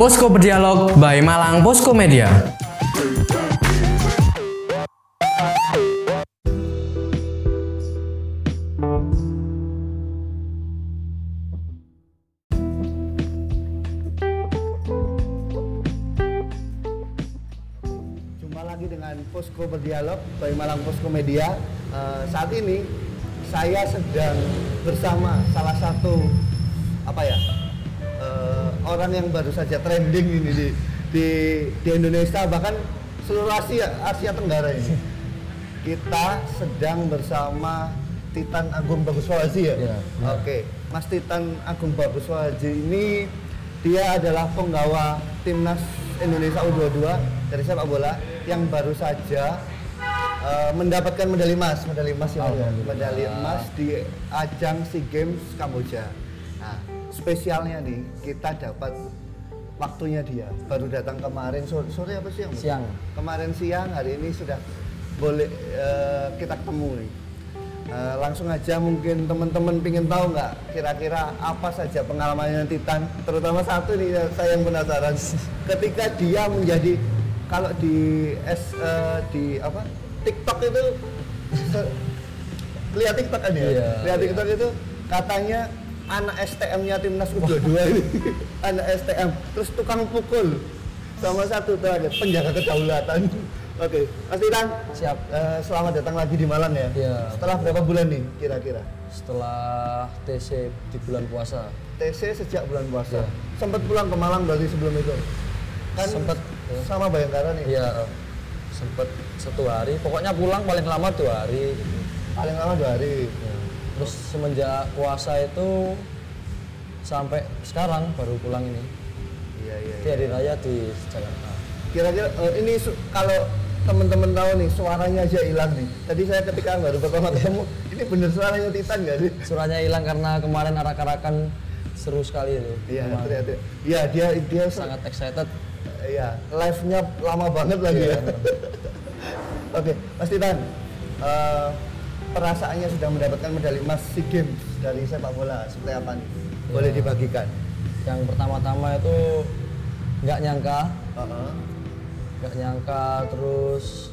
Posko Berdialog by Malang Posko Media. Jumpa lagi dengan Posko Berdialog by Malang Posko Media. Eh, saat ini saya sedang bersama salah satu apa ya orang yang baru saja trending ini di di, di Indonesia bahkan seluruh Asia Asia Tenggara ini. Kita sedang bersama Titan Agung Baguswaji ya. Iya, Oke, Mas Titan Agung Baguswaji ini dia adalah penggawa timnas Indonesia U22 dari sepak bola yang baru saja eh, mendapatkan medali emas, medali emas ya, medali emas di ajang SEA Games Kamboja. Spesialnya nih kita dapat waktunya dia. Baru datang kemarin sore, sore apa sih yang Siang. kemarin siang hari ini sudah boleh eh, kita ketemu nih. Eh, langsung aja mungkin teman-teman pingin tahu nggak kira-kira apa saja pengalamannya Titan terutama satu nih saya yang penasaran. Ketika dia menjadi kalau di S eh, di apa? TikTok itu lihat TikTok kan ya? Iya, lihat iya. TikTok itu katanya anak STM-nya timnas U22 ini anak STM terus tukang pukul sama satu terakhir penjaga kedaulatan oke Mas Titan Siap. Eh, selamat datang lagi di Malang ya. Iya. Setelah berapa bulan nih kira-kira? Setelah TC di bulan puasa. TC sejak bulan puasa. Iya. Sempat pulang ke Malang berarti sebelum itu? Kan Sempet, ya. sama Bayangkara nih. Iya, sempet satu hari. Pokoknya pulang paling lama dua hari. gitu. Paling lama dua hari. Ya. Terus semenjak puasa itu sampai sekarang baru pulang ini. Iya iya. Di hari raya di Jakarta. Kira-kira eh, ini kalau teman-teman tahu nih suaranya aja hilang nih. Tadi saya ketika baru pertama ketemu, ini bener suaranya Titan nggak sih? Suaranya hilang karena kemarin arak-arakan seru sekali itu. Iya, ternyata. Iya, dia dia Sangat excited. Iya, live-nya lama banget lagi Iya. ya. Oke, Mas Titan, eh, perasaannya sudah mendapatkan medali emas SEA Games dari sepak bola seperti apa nih? Boleh Iya. dibagikan? Yang pertama-tama itu nggak nyangka nggak nyangka terus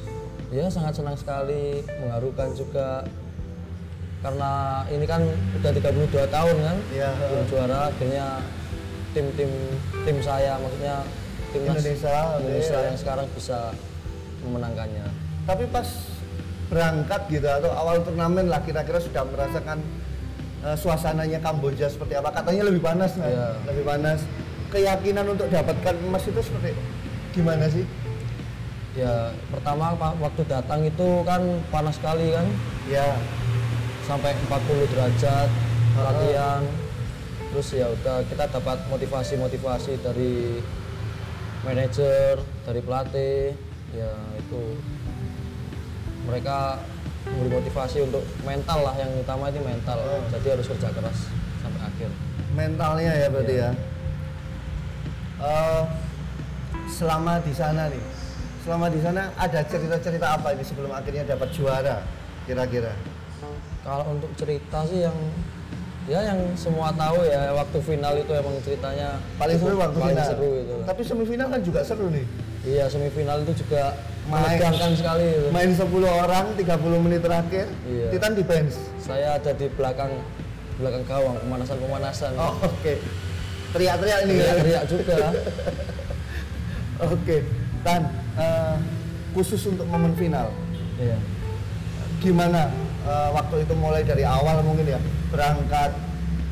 ya sangat senang sekali mengharukan juga karena ini kan udah 32 tahun kan Iya, belum juara akhirnya tim-tim tim saya maksudnya timnas Indonesia, Indonesia ya. yang sekarang bisa memenangkannya Tapi pas berangkat gitu atau awal turnamen lah kira-kira sudah merasakan eh, suasananya Kamboja seperti apa? Katanya lebih panas kan? Iya. Lebih panas. Keyakinan untuk dapatkan emas itu seperti gimana sih? ya pertama waktu datang itu kan panas sekali kan Ya, sampai 40 derajat latihan terus ya udah kita dapat motivasi-motivasi dari manajer dari pelatih ya itu mereka memberi motivasi untuk mental lah yang utama itu mental jadi harus kerja keras sampai akhir mentalnya ya berarti Iya. ya. Eh, selama di sana nih, selama di sana ada cerita-cerita apa ini sebelum akhirnya dapat juara kira-kira? kalau untuk cerita sih yang ya yang semua tahu ya waktu final itu emang ceritanya Paling seru waktu paling final. seru itu Tapi semifinal kan juga seru nih. iya semifinal itu juga menegangkan sekali itu. Main 10 orang 30 menit terakhir, Iya. Titan di bench. saya ada di belakang belakang gawang pemanasan pemanasan Oh, oke. Teriak-teriak ini ya. teriak juga Oke. Tan, eh, khusus untuk momen final, iya gimana eh, waktu itu mulai dari awal mungkin ya berangkat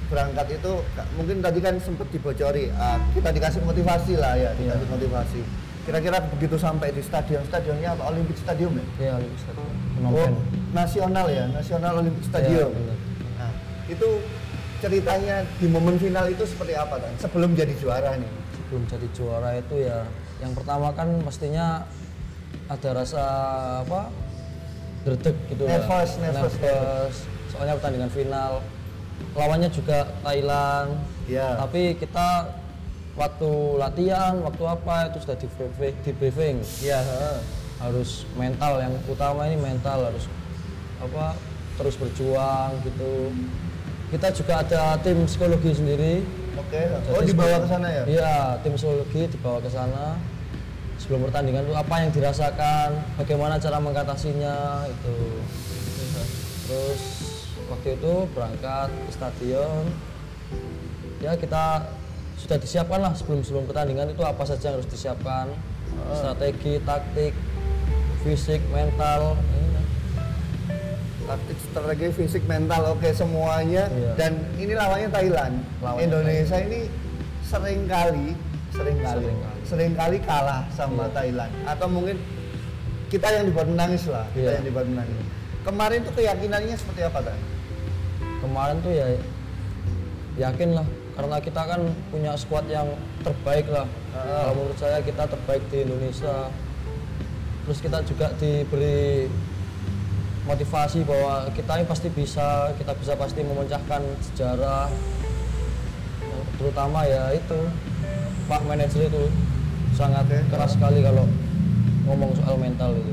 berangkat itu mungkin tadi kan sempat dibocori ah, kita dikasih motivasi lah ya dikasih Iya. motivasi. Kira-kira begitu sampai di stadion stadionnya apa? Olympic Stadium ya? Iya Olympic Stadium. Oh, nasional ya? Nasional Olympic Stadium. Iya, benar. nah itu ceritanya di momen final itu seperti apa kan sebelum jadi juara nih. Sebelum jadi juara itu ya yang pertama kan mestinya ada rasa apa? Gerdek gitu lah. Nervous, nervous, Nervous. Soalnya pertandingan final lawannya juga Thailand Iya. tapi kita waktu latihan waktu apa itu sudah di briefing, di briefing Iya. heeh. harus mental yang utama ini mental harus apa terus berjuang gitu kita juga ada tim psikologi sendiri Oke. Oh Jadi dibawa ke sana ya? Iya, tim psikologi dibawa ke sana. Sebelum pertandingan itu apa yang dirasakan, bagaimana cara mengatasinya itu. Terus waktu itu berangkat ke stadion. Ya kita sudah disiapkan lah sebelum sebelum pertandingan itu apa saja yang harus disiapkan, strategi, taktik, fisik, mental. Taktik, strategi, fisik, mental, oke semuanya. Iya. Dan ini lawannya Thailand. Lawannya Indonesia ini sering kali, sering kali, Seringkali. sering kali kalah sama Iya. Thailand. Atau mungkin kita yang dibuat menangis lah, kita Iya. yang dibuat menangis. Kemarin tuh keyakinannya seperti apa kan? kemarin tuh ya yakin lah karena kita kan punya squad yang terbaik lah Ah. kalau menurut saya kita terbaik di Indonesia terus kita juga diberi motivasi bahwa kita ini pasti bisa kita bisa pasti memecahkan sejarah terutama ya itu Pak manajer itu sangat Oke. keras sekali kalau ngomong soal mental itu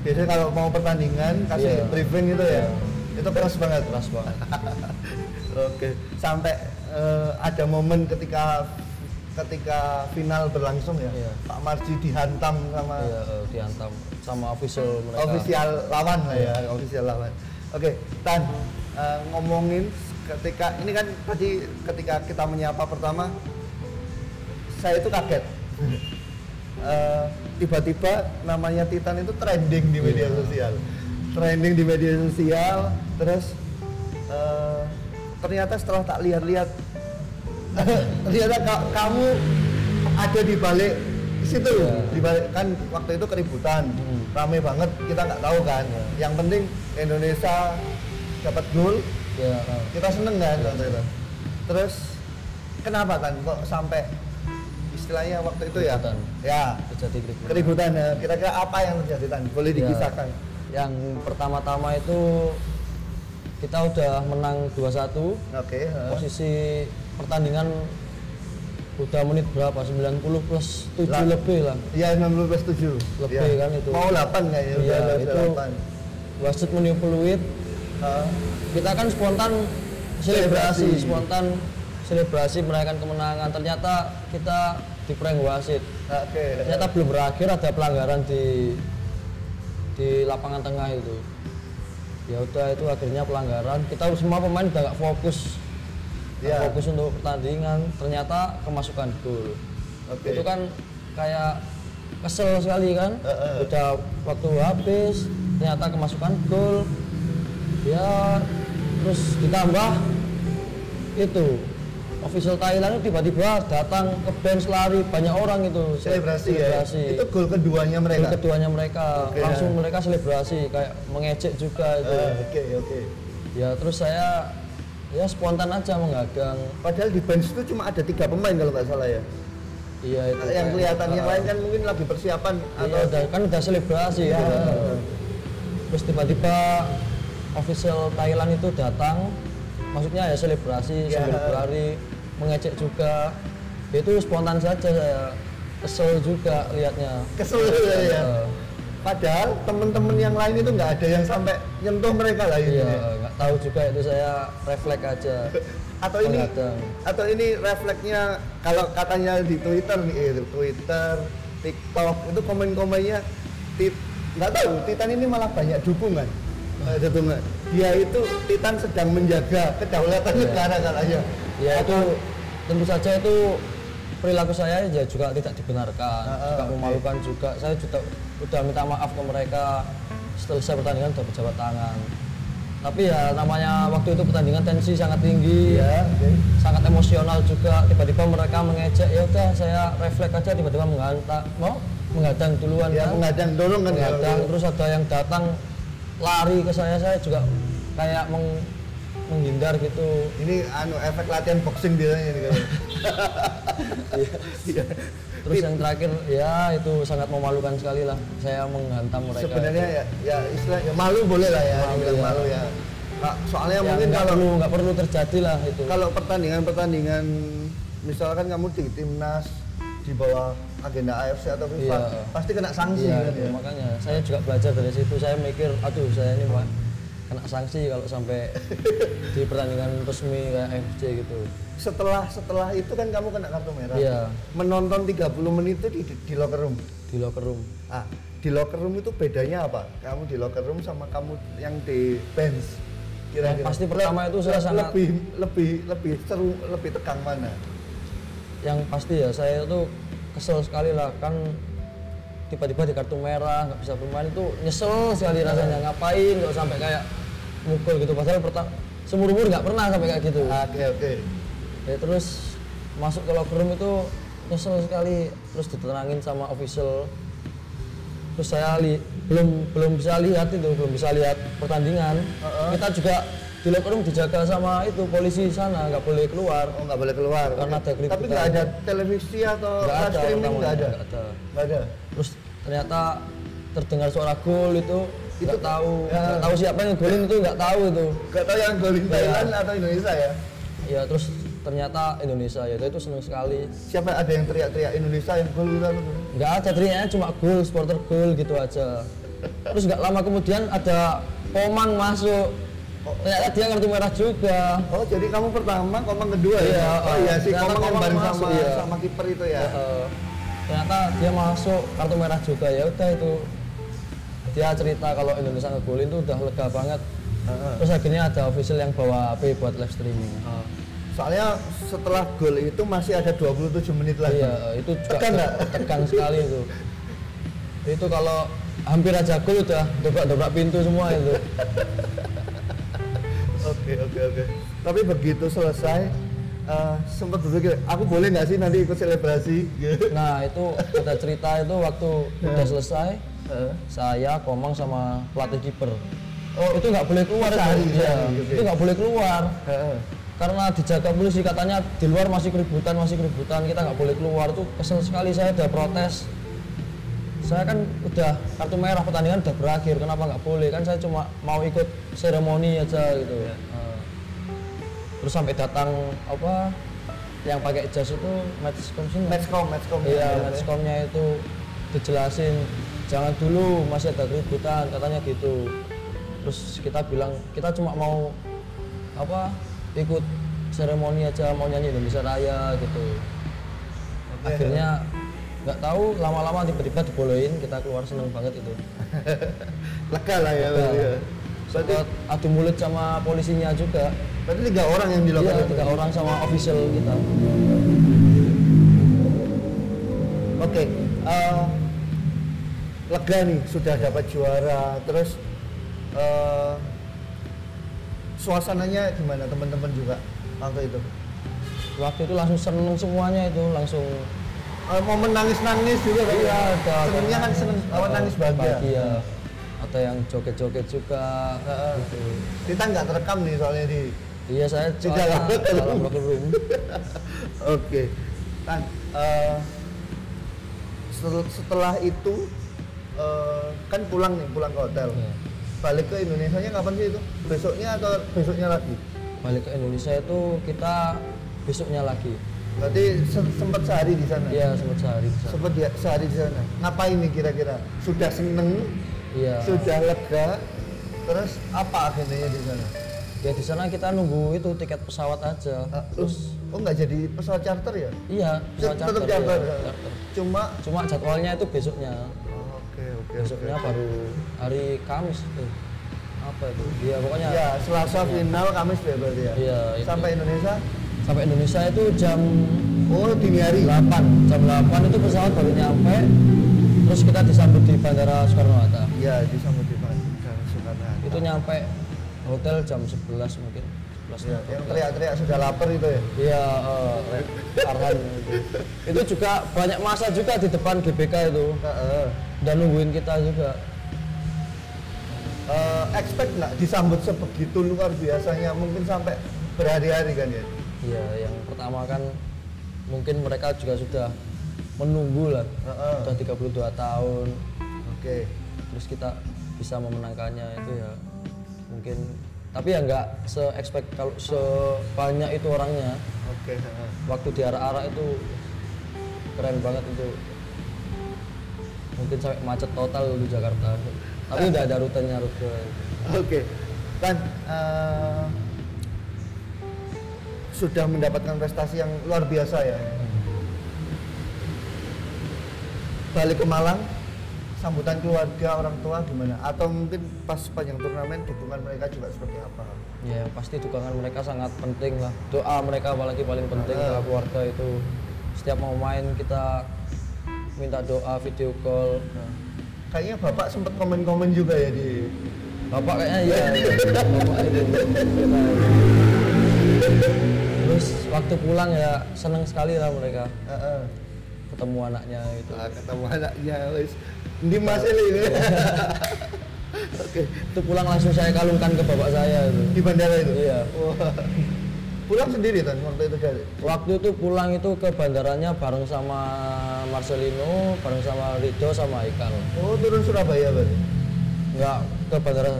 Biasanya kalau mau pertandingan kasih Iya. briefing gitu ya. Iya. Itu keras banget. keras banget Oke. Sampai eh, ada momen ketika ketika final berlangsung ya. Iya. Pak Marji dihantam sama ya, eh, dihantam sama official mereka ofisial lawan lah ya, Iya. ofisial lawan. Oke, Tan eh, ngomongin ketika ini kan tadi ketika kita menyapa pertama saya itu kaget. Eh, tiba-tiba namanya Titan itu trending di media Iya. sosial. Trending di media sosial, terus eh, ternyata setelah tak lihat-lihat ternyata ka- kamu ada di balik situ Iya. di balik kan waktu itu keributan Hmm. rame banget kita nggak tahu kan Iya. yang penting Indonesia dapat gol eh, kita seneng kan waktu itu terus kenapa kan kok sampai istilahnya waktu itu ya? Keributan. ya. Terjadi keributan. keributan ya. Kira-kira apa yang terjadi kan boleh Ya, dikisahkan. yang pertama-tama itu kita udah menang 2-1 oke eh. posisi pertandingan udah menit berapa? 90 plus 7 Lah. lebih lah. Ya 90 plus 7 Lebih kan itu. mau 8 kayaknya Iya, udah, itu 8 wasit meniup peluit. Kita kan spontan Selebrasi. spontan selebrasi merayakan kemenangan. Ternyata kita di prank wasit. Oke. Ternyata belum berakhir ada pelanggaran di di lapangan tengah itu. Ya udah itu akhirnya pelanggaran. Kita semua pemain udah nggak fokus. Nggak Ya. fokus untuk pertandingan. Ternyata kemasukan gol. Oke. itu kan kayak kesel sekali kan? Eh, eh. udah waktu habis ternyata kemasukan gol. Ya terus ditambah itu official Thailand itu tiba-tiba datang ke bench lari banyak orang itu. Selebrasi, selebrasi. ya itu gol keduanya Gol mereka? keduanya mereka. Oke. langsung mereka selebrasi kayak mengejek juga itu. Eh, oke oke. Ya terus saya ya spontan aja menggadang. Padahal di bench itu cuma ada tiga pemain kalau nggak salah ya? Iya itu yang kelihatan yang Ah, lain kan mungkin lagi persiapan iya, atau udah, kan udah selebrasi gitu. Kan. terus tiba-tiba official Thailand itu datang maksudnya ya selebrasi Iya. sambil berlari mengecek juga Ya itu spontan saja saya kesel juga lihatnya kesel ya, ya. Eh, padahal temen-temen yang lain itu nggak ada yang sampai nyentuh mereka lah iya nggak tahu juga itu saya refleks aja atau ini Menghadang. atau ini refleksnya kalau katanya di Twitter nih eh, Twitter TikTok itu komen-komennya tit nggak tahu Titan ini malah banyak dukungan Eh, dukungan dia itu Titan sedang menjaga kedaulatan Iya. negara katanya. Ya itu tentu saja itu perilaku saya ya juga tidak dibenarkan ah, juga memalukan juga. Saya juga udah minta maaf ke mereka setelah saya pertandingan udah berjabat tangan. Tapi ya namanya waktu itu pertandingan tensi sangat tinggi Iya, oke. sangat emosional juga. Tiba-tiba mereka mengejek ya udah saya refleks aja tiba-tiba menghantam mau menghadang duluan ya kan? mengadang dorong kan menghadang ya. terus ada yang datang lari ke saya saya juga kayak meng- menghindar gitu ini anu efek latihan boxing biasanya ini kan Iya. Terus yang terakhir ya itu sangat memalukan sekali lah saya menghantam mereka. sebenarnya ya, ya istilah ya malu boleh lah ya Malu, ya. malu ya Nah, soalnya Ya, mungkin kalau perlu nggak perlu terjadi lah itu. kalau pertandingan-pertandingan misalkan kamu di timnas di bawah agenda AFC atau FIFA Iya. pasti kena sanksi Iya, kan itu ya. makanya saya juga belajar dari situ. Saya mikir, aduh saya ini Pak, kena sanksi kalau sampai di pertandingan resmi kayak FC gitu Setelah setelah itu kan kamu kena kartu merah. Iya. Menonton 30 menit itu di, di, locker room. di locker room Ah, di locker room itu bedanya apa? Kamu di locker room sama kamu yang di bench. Yang pasti pertama itu saya sangat- lebih lebih lebih seru, lebih tegang mana? yang pasti ya saya tuh kesel sekali lah. Kan tiba-tiba di kartu merah nggak bisa bermain itu nyesel sekali rasanya. Ngapain nggak sampai kayak mukul gitu? Padahal pertama seumur umur nggak pernah sampai kayak gitu. Oke oke. ya terus masuk ke locker room itu nyesel sekali. Terus ditenangin sama official. Terus saya li- belum belum bisa lihat itu belum bisa lihat pertandingan. Kita juga di locker room dijaga sama itu polisi sana nggak boleh keluar Oh nggak boleh keluar. Karena ada keributan. Tapi nggak ada televisi atau nggak ada streaming nggak ada. nggak ada ada. terus ternyata terdengar suara gol itu nggak tahu ya. nggak tahu siapa yang golin itu nggak tahu itu Nggak tahu yang golin Iya. Thailand atau Indonesia ya? ya terus ternyata Indonesia ya itu seneng sekali Siapa ada yang teriak-teriak Indonesia yang gol gitu? nggak ada teriaknya cuma gol supporter gol gitu aja terus nggak lama kemudian ada Komang masuk ternyata dia kartu merah juga Oh jadi kamu pertama, komang kedua Iya, ya? Oh iya sih, ternyata komang yang bareng sama iya. sama kiper itu ya. Eh, ternyata dia masuk kartu merah juga ya udah itu dia cerita kalau Indonesia ngegolin itu udah lega banget Heeh. terus akhirnya ada official yang bawa HP buat live streaming Soalnya setelah gol itu masih ada 27 menit lagi. iya itu juga nggak? tegang sekali itu itu kalau hampir aja gol udah dobrak-dobrak pintu semua itu Oke oke oke. Tapi begitu selesai, eh, sempat berpikir, aku boleh nggak sih nanti ikut selebrasi? Nah itu ada cerita itu waktu udah selesai Heeh. saya Komang sama pelatih kiper oh itu nggak boleh keluar itu Iya, sehari, oke. itu nggak boleh keluar Heeh. karena dijaga polisi katanya di luar masih keributan masih keributan kita nggak boleh keluar tuh kesel sekali saya udah protes saya kan udah kartu merah pertandingan udah berakhir kenapa nggak boleh? Kan saya cuma mau ikut seremoni aja gitu. Iya. Nah, terus sampai datang apa yang pakai jas itu matchcom sih Matchcom, matchcom. iya Ya, matchcomnya itu dijelasin jangan dulu masih ada keributan katanya gitu. Terus kita bilang kita cuma mau apa ikut seremoni aja mau nyanyi Indonesia Raya gitu. Akhirnya nggak tahu lama-lama tiba-tiba dibolehin kita keluar seneng banget itu Lega lah ya. Lega. berarti ya. Berarti, adu mulut sama polisinya juga berarti tiga orang yang di iya tiga orang sama official kita Oke, eh, lega nih sudah dapat juara, terus eh, suasananya gimana teman-teman juga waktu itu? waktu itu langsung seneng semuanya itu langsung Eh, momen nangis-nangis juga kan? Iya, ada. Senengnya kan seneng, apa nangis bahagia. Bahagia. Ada yang joget-joget juga. Gitu. Kita nggak terekam nih soalnya di. Iya saya Di dalam dalam locker room. Oke, kan setel- setelah itu eh, kan pulang nih, pulang ke hotel. Iya. Balik ke Indonesia nya kapan sih itu? Besoknya atau besoknya lagi? Balik ke Indonesia itu kita besoknya lagi. Berarti se- sempat sehari di sana. Iya sempat sehari di sana. Sempat dia sehari di sana. Ngapain nih kira-kira? Sudah seneng, Iya. sudah lega, terus apa agendanya di sana? Ya di sana kita nunggu itu tiket pesawat aja. Ah, Terus oh nggak jadi pesawat charter ya? iya pesawat Tetap charter. charter. iya, charter. Cuma Cuma jadwalnya itu besoknya. Oh, Oke oke. Besoknya baru hari Kamis tuh. Apa itu? Iya pokoknya. Ya Selasa final Kamis ya berarti ya. Iya, itu. Sampai Indonesia. Sampai Indonesia itu jam Oh dini hari. 8 jam 8 itu pesawat baru nyampe terus kita disambut di bandara Soekarno Hatta Iya disambut di Bandara Soekarno Hatta. itu nyampe hotel jam 11 mungkin 11 Ya, yang teriak-teriak sudah lapar itu ya. iya eh, Arhan itu itu juga banyak masa juga di depan GBK itu Heeh. dan nungguin kita juga Eh, expect nggak disambut sebegitu luar biasanya mungkin sampai berhari-hari kan ya? Iya yang pertama kan mungkin mereka juga sudah menunggu lah Heeh. sudah 32 tahun Oke. terus kita bisa memenangkannya itu ya mungkin tapi ya nggak se expect kalau sebanyak itu orangnya Oke. heeh. waktu di arah-arah itu keren banget itu mungkin sampai macet total di Jakarta tapi udah ada rutenya rute Oke. Tan eh, sudah mendapatkan prestasi yang luar biasa ya. Balik ke Malang, sambutan keluarga orang tua gimana? Atau mungkin pas sepanjang turnamen dukungan mereka juga seperti apa? Ya pasti dukungan mereka sangat penting lah. Doa mereka apalagi paling penting Ah. ke keluarga itu. Setiap mau main kita minta doa, video call. Nah, Kayaknya bapak sempat komen-komen juga ya di Bapak kayaknya. Bapak itu. Terus waktu pulang ya seneng sekali lah mereka Eh, eh. ketemu anaknya itu. Ah, ketemu anaknya wis. Di Mas ini. Oke, Itu pulang langsung saya kalungkan ke bapak saya itu. di bandara itu. Iya. Pulang sendiri kan waktu itu dari. Waktu itu pulang itu ke bandaranya bareng sama Marcelino, bareng sama Rido sama Ikan. Oh, turun Surabaya berarti. Enggak ke bandara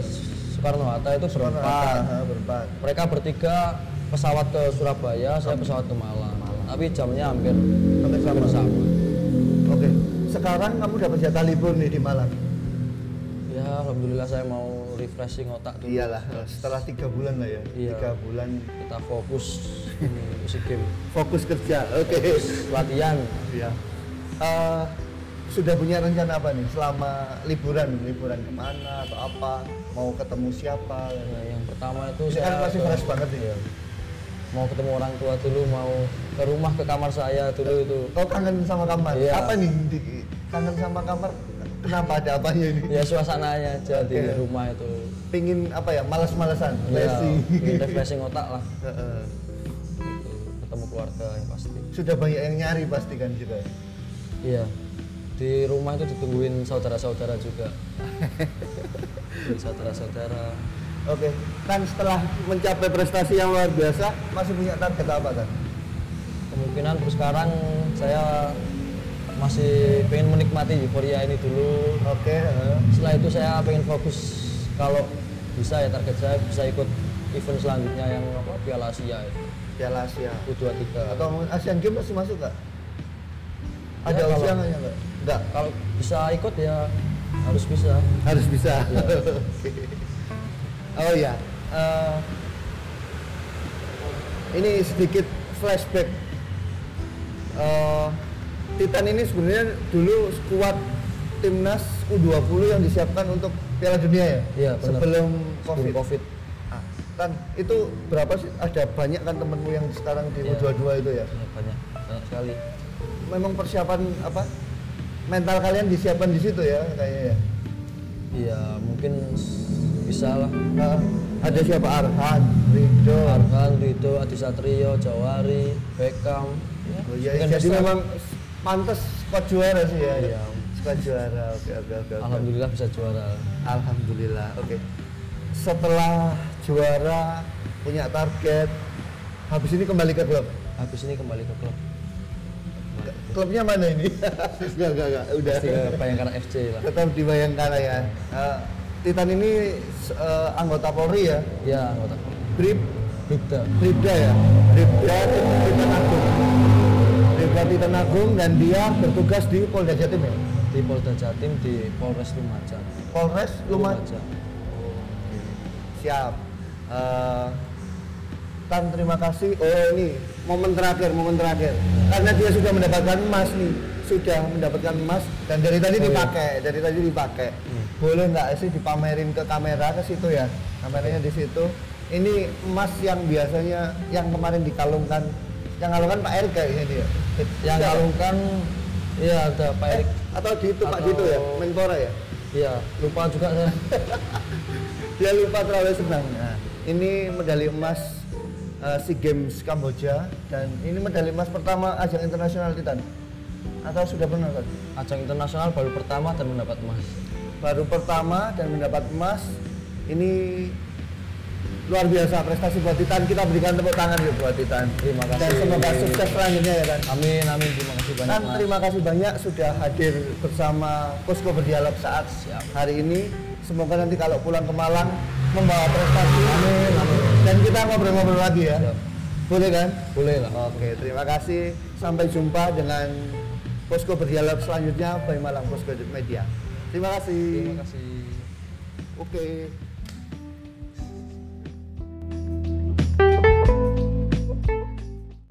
Soekarno Hatta itu berempat. Berempat. Mereka bertiga pesawat ke Surabaya, saya pesawat ke Malang. Tapi jamnya hampir Hampir sama. sama. Oke. Sekarang kamu dapat jatah libur nih di Malang. Ya, alhamdulillah saya mau refreshing otak dulu. Iyalah, setelah tiga bulan lah ya. Iya. Tiga bulan Kita fokus ini musik game. fokus kerja. Oke. Latihan. Iya. Eh, sudah punya rencana apa nih selama liburan? Liburan ke mana atau apa? Mau ketemu siapa? Nah, yang pertama itu Ini kan saya masih fresh banget ya. Mau ketemu orang tua dulu, mau ke rumah ke kamar saya dulu itu. Oh kangen sama kamar. Iya. Apa nih? Di- kangen sama kamar? Kenapa ada apanya ini? Ya suasananya aja di Oke. rumah itu. Pingin apa ya? Malas-malasan. Ya, refreshing otak lah. Gitu. Ketemu keluarga yang pasti. Sudah banyak yang nyari pasti kan juga. Iya. Di rumah itu ditungguin saudara-saudara juga. Saudara-saudara. Oke, kan setelah mencapai prestasi yang luar biasa, masih punya target apa kan? Kemungkinan untuk sekarang saya masih pengen menikmati euforia ini dulu. Oke. Setelah itu saya pengen fokus kalau bisa ya target saya bisa ikut event selanjutnya yang apa Piala Asia. Piala Asia. U23. Atau Asian Games masih masuk nggak? Ada Ya, usia nggak? nggak? Kalau bisa ikut ya harus bisa. Harus bisa. Iya. Oh ya, eh, ini sedikit flashback. Eh, Titan ini sebenarnya dulu skuad timnas U20 yang disiapkan untuk Piala Dunia ya? Iya, benar. Sebelum Sebelum COVID. Covid. Ah, Tan, itu berapa sih? Ada banyak kan temenmu yang sekarang di Iya. U22 itu ya? Ya, banyak banyak sekali. Memang persiapan apa? Mental kalian disiapkan di situ ya kayaknya ya? Iya, mungkin bisa lah. Nah, ada siapa Arhan, Rido. Arhan, Rido, Adi Satrio, Jawari, Beckham. Ya, Oh, mungkin jadi memang pantas squad juara sih ya. Iya. Squad juara. Oke, oke, oke. Alhamdulillah bisa juara. Alhamdulillah. Oke. Setelah juara punya target habis ini kembali ke klub. Habis ini kembali ke klub. Klubnya mana ini? Enggak, enggak, enggak. Udah. Pasti ke Bayangkara FC lah. Tetap di Bayangkara ya. Eh, Titan ini eh, anggota Polri ya. Ya, anggota. Brib Bribda. Bribda ya. Bribda Titan Agung. Bribda Titan Agung dan dia bertugas di Polda Jatim ya. Di Polda Jatim di Polres Lumajang. Polres Lumajang. Siap. Eh, Tan terima kasih. Oh ini momen terakhir, momen terakhir. Karena dia sudah mendapatkan emas nih, sudah mendapatkan emas dan dari tadi Oh, iya. dipakai, dari tadi dipakai. Hmm. Boleh nggak sih dipamerin ke kamera ke situ ya? Kameranya di situ. Ini emas yang biasanya yang kemarin dikalungkan, yang kalungkan Pak Erik kayaknya dia. Yang Siapa? kalungkan iya ada Pak Eh, Erik. atau di itu Pak Dito ya, Menpora ya. Iya, lupa juga saya. dia lupa terlalu senang. Nah, ini medali emas uh, SEA Games Kamboja dan ini medali emas pertama ajang internasional Titan. Atau sudah pernah kan? Ajang internasional baru pertama dan mendapat emas. Baru pertama dan mendapat emas. Ini luar biasa prestasi buat Titan. Kita berikan tepuk tangan yuk buat Titan. Terima kasih. Dan semoga sukses selanjutnya ya kan. Amin, amin. Terima kasih banyak. Mas. terima kasih banyak sudah hadir bersama Posko Berdialog saat Siap. hari ini. Semoga nanti kalau pulang ke Malang membawa prestasi. Amin, amin. Dan kita ngobrol-ngobrol lagi ya. Siap. Boleh kan? Boleh lah. Oke, terima kasih. Sampai jumpa dengan Posko Berdialog selanjutnya by Malang Posko Media. Terima kasih. Terima kasih. Oke.